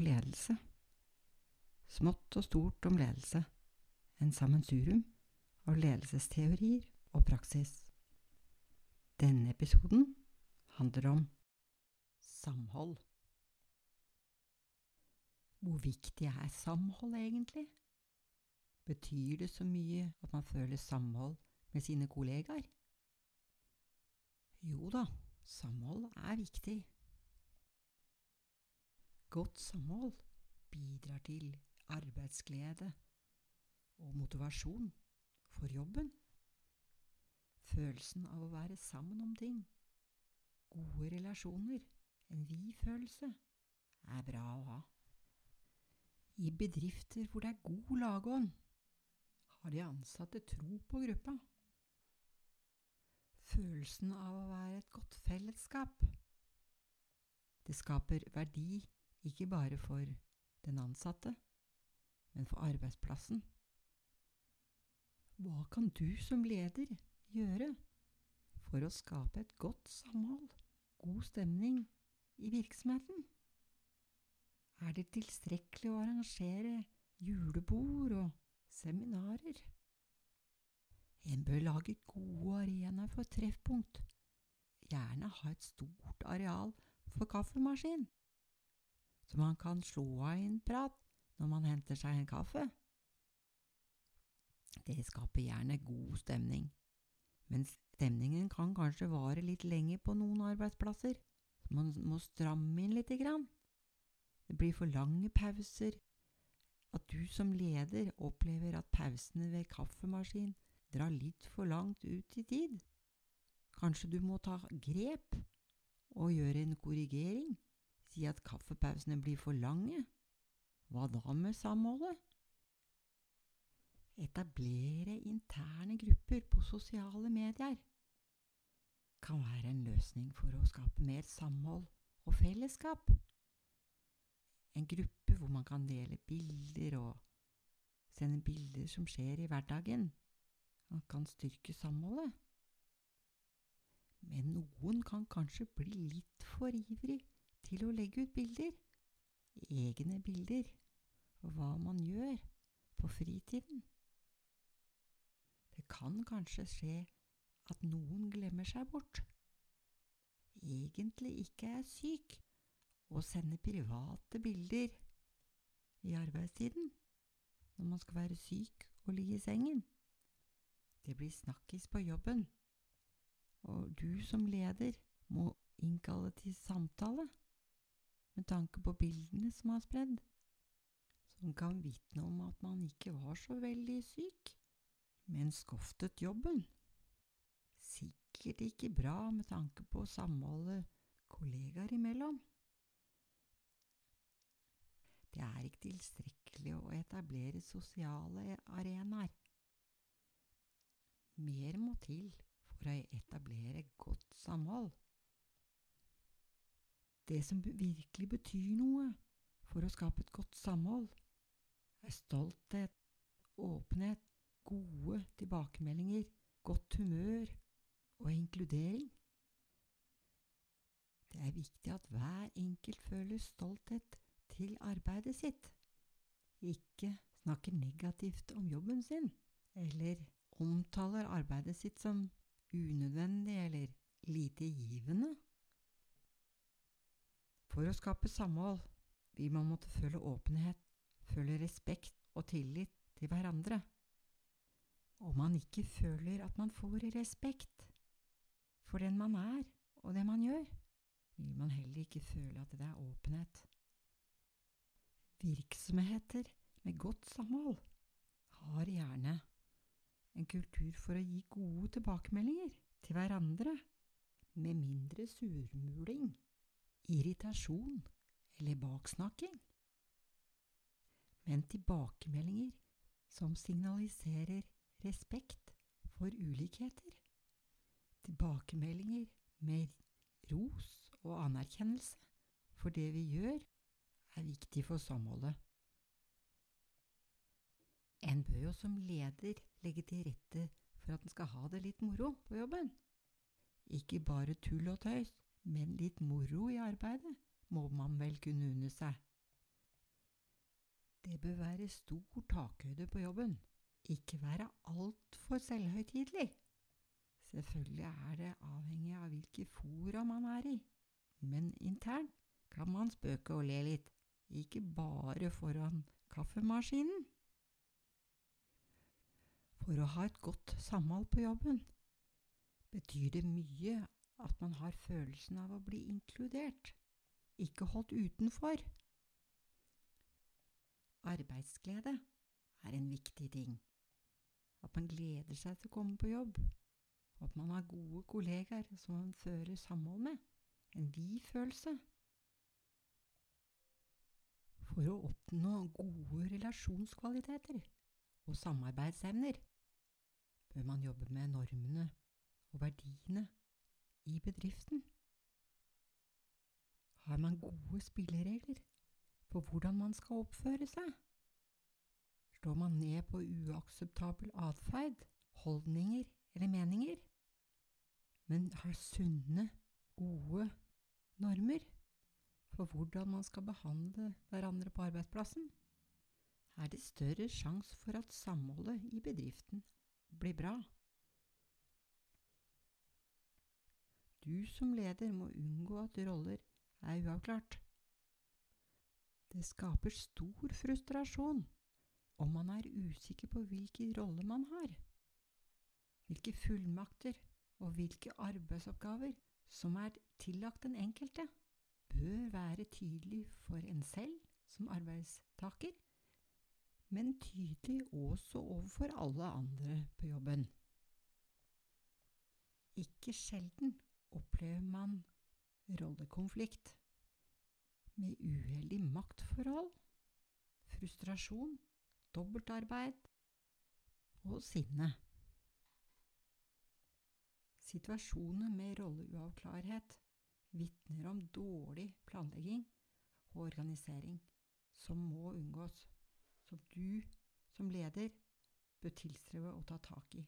ledelse. Smått og stort om ledelse. En sammensurium av ledelsesteorier og praksis. Denne episoden handler om samhold. Hvor viktig er samhold egentlig? Betyr det så mye at man føler samhold med sine kollegaer? Jo da, samhold er viktig. Godt samhold bidrar til arbeidsglede og motivasjon for jobben. Følelsen av å være sammen om ting, gode relasjoner, en vi-følelse, er bra å ha. I bedrifter hvor det er god lagånd, har de ansatte tro på gruppa. Følelsen av å være et godt fellesskap. Det skaper verdi ikke bare for den ansatte, men for arbeidsplassen. Hva kan du som leder gjøre for å skape et godt samhold, god stemning i virksomheten? Er det tilstrekkelig å arrangere julebord og seminarer? En bør lage gode arenaer for treffpunkt, gjerne ha et stort areal for kaffemaskin, så man kan slå av en prat når man henter seg en kaffe. Det skaper gjerne god stemning, men stemningen kan kanskje vare litt lenger på noen arbeidsplasser, så man må stramme inn lite grann. Det blir for lange pauser, at du som leder opplever at pausene ved kaffemaskin drar litt for langt ut i tid. Kanskje du må ta grep og gjøre en korrigering, si at kaffepausene blir for lange. Hva da med samholdet? Etablere interne grupper på sosiale medier kan være en løsning for å skape mer samhold og fellesskap. En gruppe hvor man kan dele bilder og sende bilder som skjer i hverdagen. Man kan styrke samholdet. Men noen kan kanskje bli litt for ivrig til å legge ut bilder, egne bilder, og hva man gjør på fritiden. Det kan kanskje skje at noen glemmer seg bort, egentlig ikke er syk, og sender private bilder i arbeidstiden når man skal være syk og ligge i sengen. Det blir snakkis på jobben, og du som leder må innkalle til samtale med tanke på bildene som er spredd, som kan vitne om at man ikke var så veldig syk men skoftet jobben. Sikkert ikke bra med tanke på samholdet kollegaer imellom. Det er ikke tilstrekkelig å etablere sosiale arenaer. Mer må til for å etablere godt samhold. Det som virkelig betyr noe for å skape et godt samhold, er stolthet, åpenhet, gode tilbakemeldinger, godt humør og inkludering. Det er viktig at hver enkelt føler stolthet til arbeidet sitt, ikke snakker negativt om jobben sin, eller omtaler arbeidet sitt som unødvendig eller lite givende. For å skape samhold vil man måtte føle åpenhet, føle respekt og tillit til hverandre. Om man ikke føler at man får respekt for den man er og det man gjør, vil man heller ikke føle at det er åpenhet. Virksomheter med godt samhold har gjerne en kultur for å gi gode tilbakemeldinger til hverandre, med mindre surmuling, irritasjon eller baksnakking. Men tilbakemeldinger som signaliserer respekt for ulikheter, tilbakemeldinger med ros og anerkjennelse for det vi gjør, er viktig for samholdet. En bør jo som leder legge til rette for at en skal ha det litt moro på jobben. Ikke bare tull og tøys, men litt moro i arbeidet må man vel kunne unne seg. Det bør være stor takhøyde på jobben. Ikke være altfor selvhøytidelig. Selvfølgelig er det avhengig av hvilke fora man er i, men internt kan man spøke og le litt, ikke bare foran kaffemaskinen. For å ha et godt samhold på jobben betyr det mye at man har følelsen av å bli inkludert, ikke holdt utenfor. Arbeidsglede er en viktig ting. At man gleder seg til å komme på jobb, og at man har gode kollegaer som man fører samhold med. En vi-følelse. For å oppnå gode relasjonskvaliteter og samarbeidsevner bør man jobbe med normene og verdiene i bedriften. Har man gode spilleregler for hvordan man skal oppføre seg? Slår man ned på uakseptabel atferd, holdninger eller meninger? Men har sunne, gode normer for hvordan man skal behandle hverandre på arbeidsplassen? Er det større sjanse for at samholdet i bedriften blir bra? Du som leder må unngå at roller er uavklart. Det skaper stor frustrasjon om man er usikker på hvilken rolle man har, hvilke fullmakter og hvilke arbeidsoppgaver som er tillagt den enkelte, bør være tydelig for en selv som arbeidstaker, men tydelig også overfor alle andre på jobben. Ikke sjelden opplever man rollekonflikt med uheldig maktforhold, frustrasjon, dobbeltarbeid og sinne. Situasjoner med rolleuavklarhet vitner om dårlig planlegging og organisering som må unngås, som du som leder bør tilstrebe å ta tak i,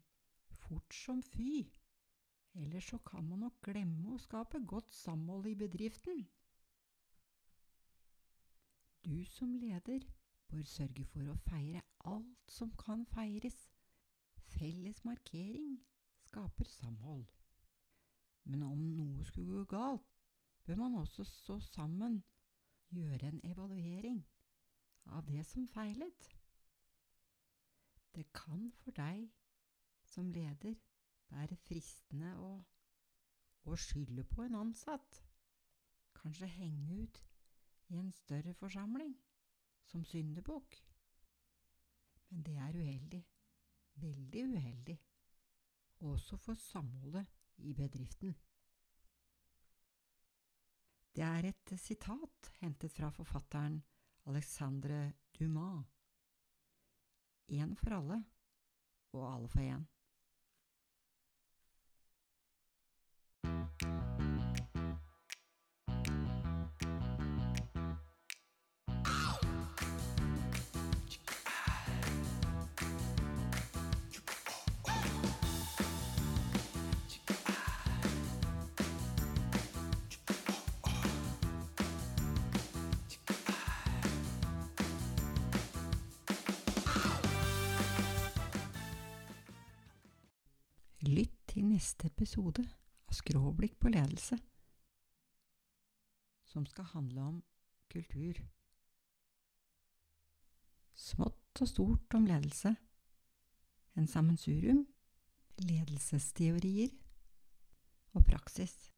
fort som fy. Ellers så kan man nok glemme å skape godt samhold i bedriften. Du som leder bør sørge for å feire alt som kan feires. Felles markering skaper samhold. Men om noe skulle gå galt, bør man også stå sammen, gjøre en evaluering av det som feilet. Det kan for deg som leder være fristende å, å skylde på en ansatt, kanskje henge ut i en større forsamling som syndebukk. Men det er uheldig, veldig uheldig, også for samholdet i bedriften. Det er et sitat hentet fra forfatteren Alexandre Dumas. Én for alle og alle for én. Neste episode av Skråblikk på ledelse, som skal handle om kultur. Smått og stort om ledelse. En sammensurium. Ledelsesteorier og praksis.